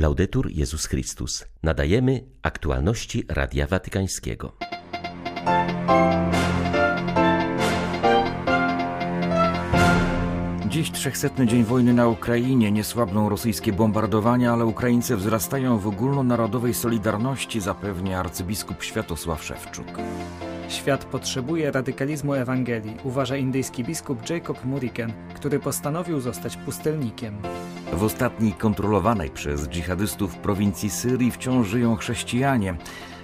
Laudetur Jezus Chrystus. Nadajemy aktualności Radia Watykańskiego. Dziś trzechsetny dzień wojny na Ukrainie. Nie słabną rosyjskie bombardowania, ale Ukraińcy wzrastają w ogólnonarodowej solidarności, zapewnia arcybiskup Światosław Szewczuk. Świat potrzebuje radykalizmu Ewangelii, uważa indyjski biskup Jacob Muriken, który postanowił zostać pustelnikiem. W ostatniej kontrolowanej przez dżihadystów prowincji Syrii wciąż żyją chrześcijanie.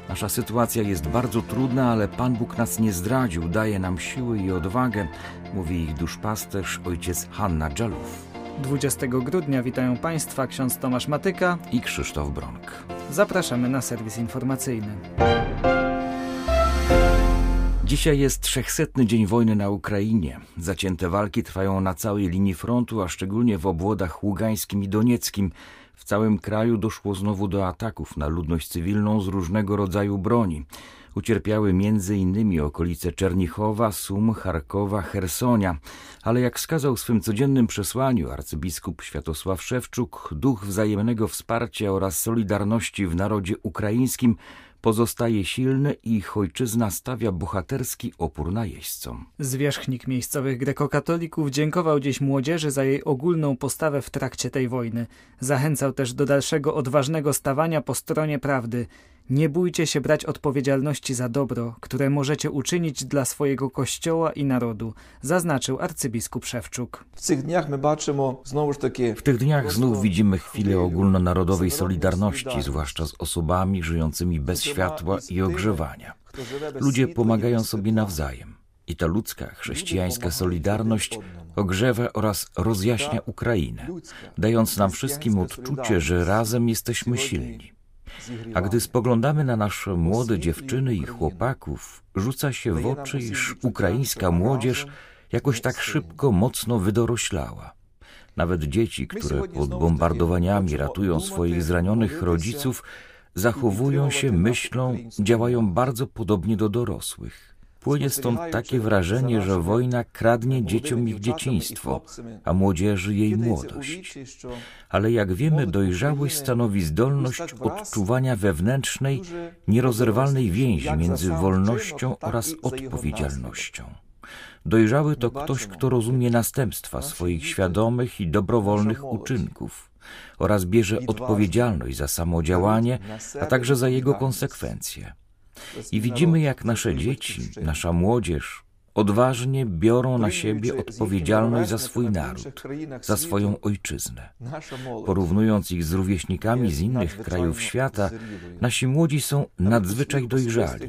Nasza sytuacja jest bardzo trudna, ale Pan Bóg nas nie zdradził, daje nam siły i odwagę, mówi ich duszpasterz ojciec Hanna Dżalów. 20 grudnia witają Państwa ksiądz Tomasz Matyka i Krzysztof Bronk. Zapraszamy na serwis informacyjny. Dzisiaj jest trzechsetny dzień wojny na Ukrainie. Zacięte walki trwają na całej linii frontu, a szczególnie w obwodach ługańskim i donieckim. W całym kraju doszło znowu do ataków na ludność cywilną z różnego rodzaju broni. Ucierpiały m.in. okolice Czernichowa, Sum, Charkowa, Hersonia, ale jak wskazał w swym codziennym przesłaniu arcybiskup Światosław Szewczuk, duch wzajemnego wsparcia oraz solidarności w narodzie ukraińskim pozostaje silny i ich ojczyzna stawia bohaterski opór najeźdźcom. Zwierzchnik miejscowych grekokatolików dziękował dziś młodzieży za jej ogólną postawę w trakcie tej wojny. Zachęcał też do dalszego odważnego stawania po stronie prawdy. Nie bójcie się brać odpowiedzialności za dobro, które możecie uczynić dla swojego kościoła i narodu, zaznaczył arcybiskup Szewczuk. W tych dniach my W tych dniach znów widzimy chwilę ogólnonarodowej solidarności, zwłaszcza z osobami żyjącymi bez światła i ogrzewania. Ludzie pomagają sobie nawzajem. I ta ludzka, chrześcijańska solidarność ogrzewa oraz rozjaśnia Ukrainę, dając nam wszystkim odczucie, że razem jesteśmy silni. A gdy spoglądamy na nasze młode dziewczyny i chłopaków, rzuca się w oczy, iż ukraińska młodzież jakoś tak szybko, mocno wydoroślała. Nawet dzieci, które pod bombardowaniami ratują swoich zranionych rodziców, zachowują się, myślą, działają bardzo podobnie do dorosłych. Płynie stąd takie wrażenie, że wojna kradnie dzieciom ich dzieciństwo, a młodzieży jej młodość. Ale jak wiemy, dojrzałość stanowi zdolność odczuwania wewnętrznej, nierozerwalnej więzi między wolnością oraz odpowiedzialnością. Dojrzały to ktoś, kto rozumie następstwa swoich świadomych i dobrowolnych uczynków oraz bierze odpowiedzialność za samodziałanie, a także za jego konsekwencje. I widzimy, jak nasze dzieci, nasza młodzież odważnie biorą na siebie odpowiedzialność za swój naród, za swoją ojczyznę. Porównując ich z rówieśnikami z innych krajów świata, nasi młodzi są nadzwyczaj dojrzali,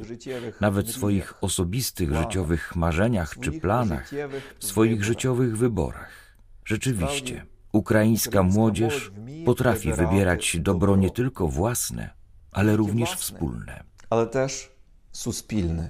nawet w swoich osobistych życiowych marzeniach czy planach, w swoich życiowych wyborach. Rzeczywiście, ukraińska młodzież potrafi wybierać dobro nie tylko własne, ale również wspólne ale też suspilny.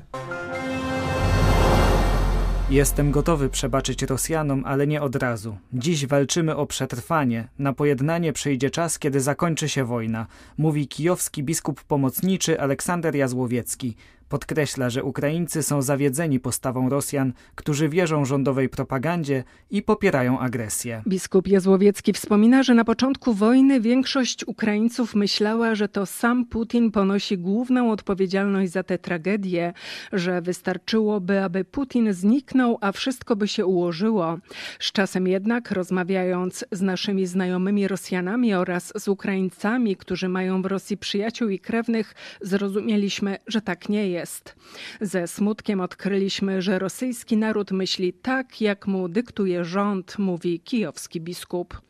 Jestem gotowy przebaczyć Rosjanom, ale nie od razu. Dziś walczymy o przetrwanie. Na pojednanie przyjdzie czas, kiedy zakończy się wojna, mówi kijowski biskup pomocniczy Aleksander Jazłowiecki. Podkreśla, że Ukraińcy są zawiedzeni postawą Rosjan, którzy wierzą rządowej propagandzie i popierają agresję. Biskup Jazłowiecki wspomina, że na początku wojny większość Ukraińców myślała, że to sam Putin ponosi główną odpowiedzialność za tę tragedię, że wystarczyłoby, aby Putin zniknął, a wszystko by się ułożyło. Z czasem jednak, rozmawiając z naszymi znajomymi Rosjanami oraz z Ukraińcami, którzy mają w Rosji przyjaciół i krewnych, zrozumieliśmy, że tak nie jest jest. Ze smutkiem odkryliśmy, że rosyjski naród myśli tak, jak mu dyktuje rząd, mówi kijowski biskup.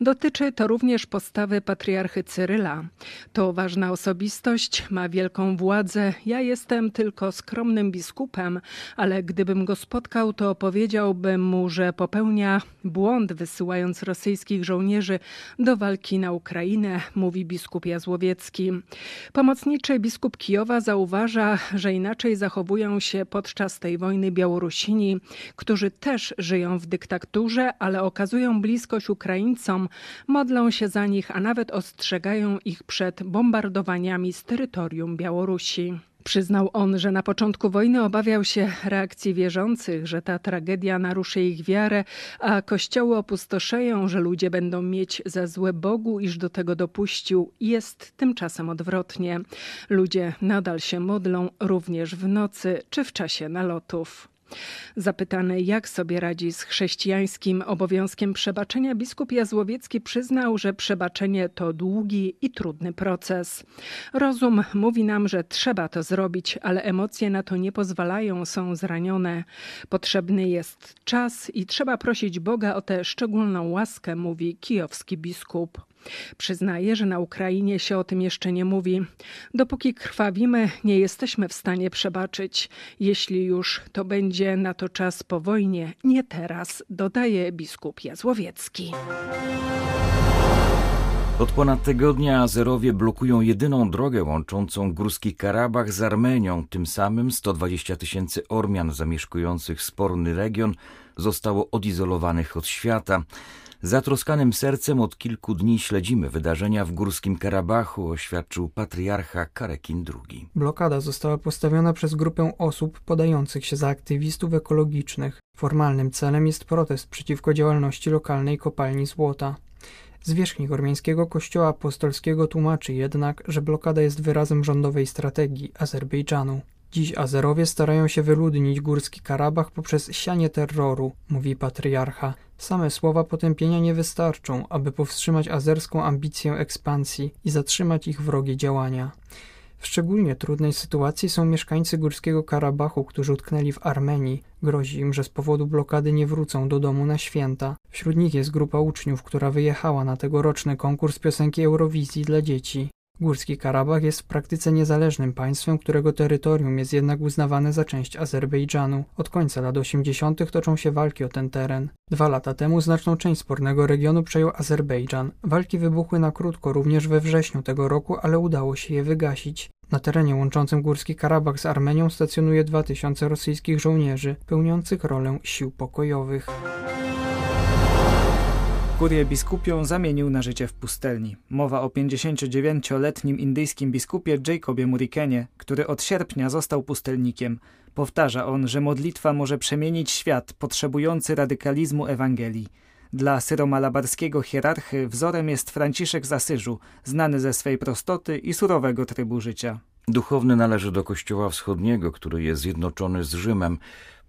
Dotyczy to również postawy patriarchy Cyryla. To ważna osobistość, ma wielką władzę. Ja jestem tylko skromnym biskupem, ale gdybym go spotkał, to powiedziałbym mu, że popełnia błąd wysyłając rosyjskich żołnierzy do walki na Ukrainę, mówi biskup Jazłowiecki. Pomocniczy biskup Kijowa zauważa, że inaczej zachowują się podczas tej wojny Białorusini, którzy też żyją w dyktaturze, ale okazują bliskość Ukraińcom, modlą się za nich, a nawet ostrzegają ich przed bombardowaniami z terytorium Białorusi. Przyznał on, że na początku wojny obawiał się reakcji wierzących, że ta tragedia naruszy ich wiarę, a kościoły opustoszeją, że ludzie będą mieć za złe Bogu, iż do tego dopuścił. Jest tymczasem odwrotnie. Ludzie nadal się modlą, również w nocy czy w czasie nalotów. Zapytany, jak sobie radzi z chrześcijańskim obowiązkiem przebaczenia, biskup Jazłowiecki przyznał, że przebaczenie to długi i trudny proces. Rozum mówi nam, że trzeba to zrobić, ale emocje na to nie pozwalają, są zranione. Potrzebny jest czas i trzeba prosić Boga o tę szczególną łaskę, mówi kijowski biskup. Przyznaje, że na Ukrainie się o tym jeszcze nie mówi. Dopóki krwawimy, nie jesteśmy w stanie przebaczyć. Jeśli już, to będzie na to czas po wojnie, nie teraz, dodaje biskup Jazłowiecki. Od ponad tygodnia Azerowie blokują jedyną drogę łączącą Górski Karabach z Armenią. Tym samym 120 tysięcy Ormian zamieszkujących sporny region zostało odizolowanych od świata. Zatroskanym sercem od kilku dni śledzimy wydarzenia w Górskim Karabachu, oświadczył patriarcha Karekin II. Blokada została postawiona przez grupę osób podających się za aktywistów ekologicznych. Formalnym celem jest protest przeciwko działalności lokalnej kopalni złota. Zwierzchnik ormiańskiego kościoła apostolskiego tłumaczy jednak, że blokada jest wyrazem rządowej strategii Azerbejdżanu. Dziś Azerowie starają się wyludnić Górski Karabach poprzez sianie terroru, mówi patriarcha. Same słowa potępienia nie wystarczą, aby powstrzymać azerską ambicję ekspansji i zatrzymać ich wrogie działania. W szczególnie trudnej sytuacji są mieszkańcy Górskiego Karabachu, którzy utknęli w Armenii. Grozi im, że z powodu blokady nie wrócą do domu na święta. Wśród nich jest grupa uczniów, która wyjechała na tegoroczny konkurs piosenki Eurowizji dla dzieci. Górski Karabach jest w praktyce niezależnym państwem, którego terytorium jest jednak uznawane za część Azerbejdżanu. Od końca lat 80. toczą się walki o ten teren. Dwa lata temu znaczną część spornego regionu przejął Azerbejdżan. Walki wybuchły na krótko również we wrześniu tego roku, ale udało się je wygasić. Na terenie łączącym Górski Karabach z Armenią stacjonuje 2000 rosyjskich żołnierzy, pełniących rolę sił pokojowych. Kurię biskupią zamienił na życie w pustelni. Mowa o 59-letnim indyjskim biskupie Jacobie Murikenie, który od sierpnia został pustelnikiem. Powtarza on, że modlitwa może przemienić świat potrzebujący radykalizmu Ewangelii. Dla syromalabarskiego hierarchy wzorem jest Franciszek z Asyżu, znany ze swej prostoty i surowego trybu życia. Duchowny należy do Kościoła Wschodniego, który jest zjednoczony z Rzymem.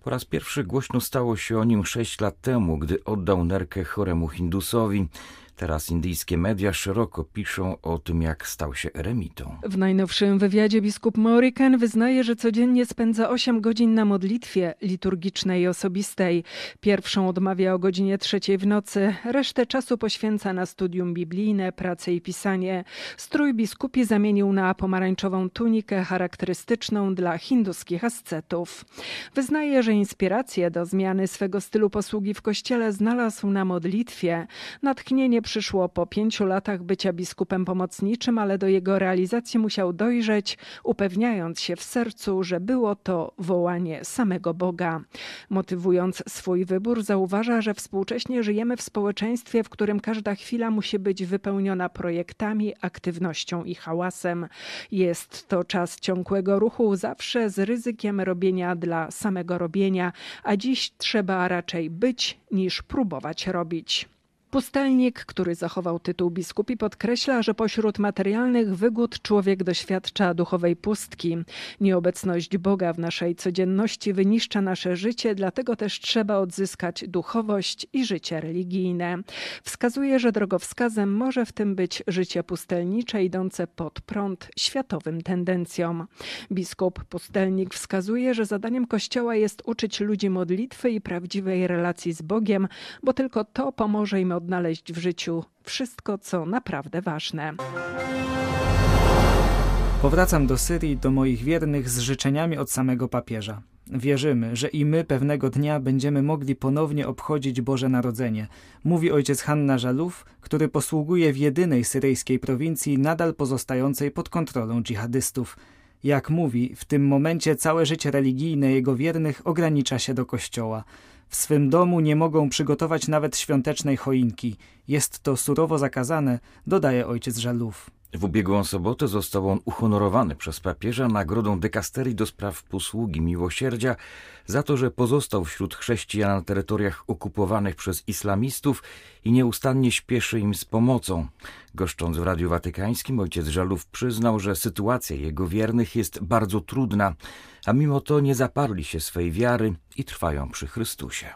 Po raz pierwszy głośno stało się o nim sześć lat temu, gdy oddał nerkę choremu Hindusowi. Teraz indyjskie media szeroko piszą o tym, jak stał się eremitą. W najnowszym wywiadzie biskup Morikan wyznaje, że codziennie spędza 8 godzin na modlitwie liturgicznej i osobistej. Pierwszą odmawia o godzinie trzeciej w nocy, resztę czasu poświęca na studium biblijne, pracę i pisanie. Strój biskupi zamienił na pomarańczową tunikę charakterystyczną dla hinduskich ascetów. Wyznaje, że inspirację do zmiany swego stylu posługi w kościele znalazł na modlitwie. Natchnienie przyszło po pięciu latach bycia biskupem pomocniczym, ale do jego realizacji musiał dojrzeć, upewniając się w sercu, że było to wołanie samego Boga. Motywując swój wybór, zauważa, że współcześnie żyjemy w społeczeństwie, w którym każda chwila musi być wypełniona projektami, aktywnością i hałasem. Jest to czas ciągłego ruchu, zawsze z ryzykiem robienia dla samego robienia, a dziś trzeba raczej być niż próbować robić. Pustelnik, który zachował tytuł biskupi, podkreśla, że pośród materialnych wygód człowiek doświadcza duchowej pustki. Nieobecność Boga w naszej codzienności wyniszcza nasze życie, dlatego też trzeba odzyskać duchowość i życie religijne. Wskazuje, że drogowskazem może w tym być życie pustelnicze idące pod prąd światowym tendencjom. Biskup pustelnik wskazuje, że zadaniem Kościoła jest uczyć ludzi modlitwy i prawdziwej relacji z Bogiem, bo tylko to pomoże im od odnaleźć w życiu wszystko, co naprawdę ważne. Powracam do Syrii, do moich wiernych z życzeniami od samego papieża. Wierzymy, że i my pewnego dnia będziemy mogli ponownie obchodzić Boże Narodzenie, mówi ojciec Hanna Żalów, który posługuje w jedynej syryjskiej prowincji nadal pozostającej pod kontrolą dżihadystów. Jak mówi, w tym momencie całe życie religijne jego wiernych ogranicza się do kościoła. W swym domu nie mogą przygotować nawet świątecznej choinki. Jest to surowo zakazane, dodaje ojciec Żalów. W ubiegłą sobotę został on uhonorowany przez papieża nagrodą dekasterii do spraw posługi miłosierdzia za to, że pozostał wśród chrześcijan na terytoriach okupowanych przez islamistów i nieustannie śpieszy im z pomocą. Goszcząc w Radiu Watykańskim, ojciec Żalów przyznał, że sytuacja jego wiernych jest bardzo trudna, a mimo to nie zaparli się swej wiary i trwają przy Chrystusie.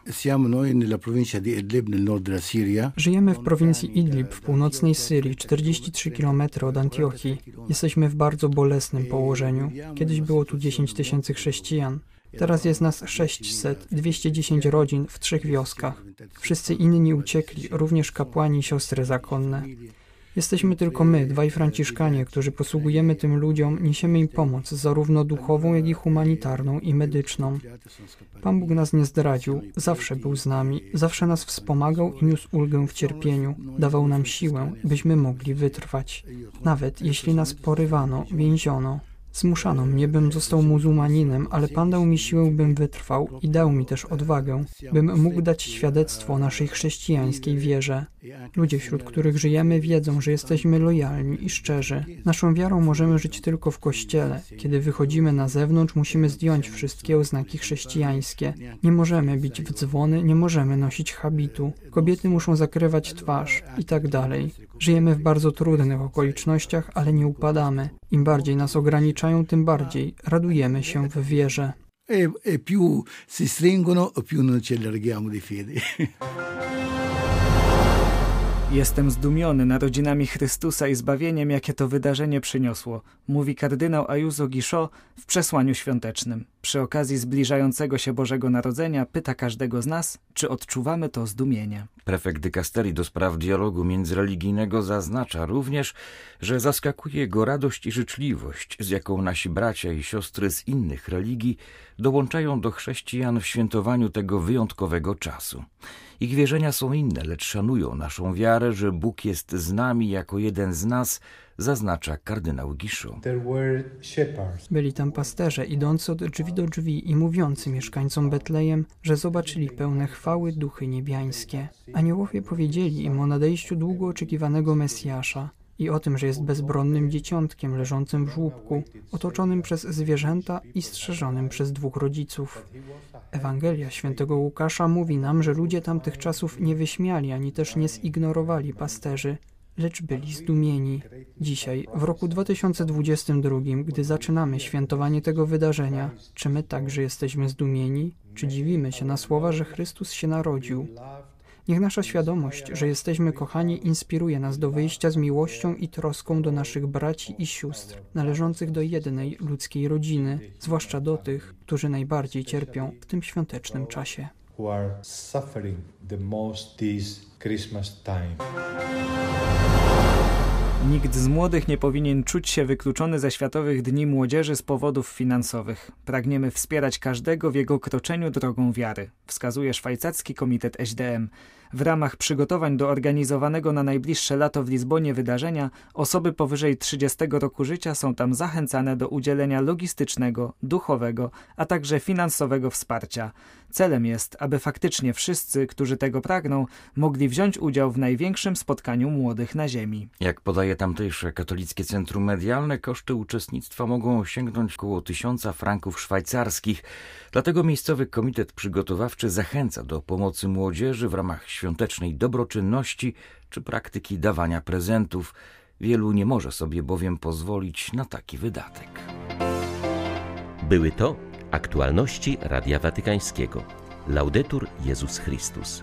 Żyjemy w prowincji Idlib w północnej Syrii, 43 km od Antiochii. Jesteśmy w bardzo bolesnym położeniu. Kiedyś było tu 10 tysięcy chrześcijan. Teraz jest nas 600, 210 rodzin w trzech wioskach. Wszyscy inni uciekli, również kapłani i siostry zakonne. Jesteśmy tylko my, dwaj Franciszkanie, którzy posługujemy tym ludziom, niesiemy im pomoc, zarówno duchową, jak i humanitarną i medyczną. Pan Bóg nas nie zdradził, zawsze był z nami, zawsze nas wspomagał i niósł ulgę w cierpieniu, dawał nam siłę, byśmy mogli wytrwać. Nawet jeśli nas porywano, więziono, Zmuszano mnie, bym został muzułmaninem, ale Pan dał mi siłę, bym wytrwał i dał mi też odwagę, bym mógł dać świadectwo naszej chrześcijańskiej wierze. Ludzie, wśród których żyjemy, wiedzą, że jesteśmy lojalni i szczerzy. Naszą wiarą możemy żyć tylko w Kościele. Kiedy wychodzimy na zewnątrz, musimy zdjąć wszystkie oznaki chrześcijańskie. Nie możemy bić w dzwony, nie możemy nosić habitu. Kobiety muszą zakrywać twarz i tak dalej. Żyjemy w bardzo trudnych okolicznościach, ale nie upadamy. Im bardziej nas ograniczają, tym bardziej radujemy się w wierze. E, e più si stringono, più non ci allarghiamo di fede. Jestem zdumiony narodzinami Chrystusa i zbawieniem, jakie to wydarzenie przyniosło, mówi kardynał Ayuso Guichot w przesłaniu świątecznym. Przy okazji zbliżającego się Bożego Narodzenia pyta każdego z nas, czy odczuwamy to zdumienie. Prefekt dykasterii do spraw dialogu międzyreligijnego zaznacza również, że zaskakuje go radość i życzliwość, z jaką nasi bracia i siostry z innych religii dołączają do chrześcijan w świętowaniu tego wyjątkowego czasu. Ich wierzenia są inne, lecz szanują naszą wiarę, że Bóg jest z nami jako jeden z nas, zaznacza kardynał Giszu. Byli tam pasterze idący od drzwi do drzwi i mówiący mieszkańcom Betlejem, że zobaczyli pełne chwały duchy niebiańskie. Aniołowie powiedzieli im o nadejściu długo oczekiwanego Mesjasza i o tym, że jest bezbronnym dzieciątkiem leżącym w żłóbku, otoczonym przez zwierzęta i strzeżonym przez dwóch rodziców. Ewangelia świętego Łukasza mówi nam, że ludzie tamtych czasów nie wyśmiali ani też nie zignorowali pasterzy, lecz byli zdumieni. Dzisiaj, w roku 2022, gdy zaczynamy świętowanie tego wydarzenia, czy my także jesteśmy zdumieni? Czy dziwimy się na słowa, że Chrystus się narodził? Niech nasza świadomość, że jesteśmy kochani, inspiruje nas do wyjścia z miłością i troską do naszych braci i sióstr, należących do jednej ludzkiej rodziny, zwłaszcza do tych, którzy najbardziej cierpią w tym świątecznym czasie. Nikt z młodych nie powinien czuć się wykluczony ze Światowych Dni Młodzieży z powodów finansowych. Pragniemy wspierać każdego w jego kroczeniu drogą wiary, wskazuje szwajcarski komitet SDM. W ramach przygotowań do organizowanego na najbliższe lato w Lizbonie wydarzenia osoby powyżej 30 roku życia są tam zachęcane do udzielenia logistycznego, duchowego, a także finansowego wsparcia. Celem jest, aby faktycznie wszyscy, którzy tego pragną, mogli wziąć udział w największym spotkaniu młodych na Ziemi. Jak podaje tamtejsze katolickie centrum medialne, koszty uczestnictwa mogą osiągnąć około tysiąca franków szwajcarskich. Dlatego miejscowy komitet przygotowawczy zachęca do pomocy młodzieży w ramach świątecznej dobroczynności czy praktyki dawania prezentów. Wielu nie może sobie bowiem pozwolić na taki wydatek. Były to aktualności Radia Watykańskiego. Laudetur Jezus Chrystus.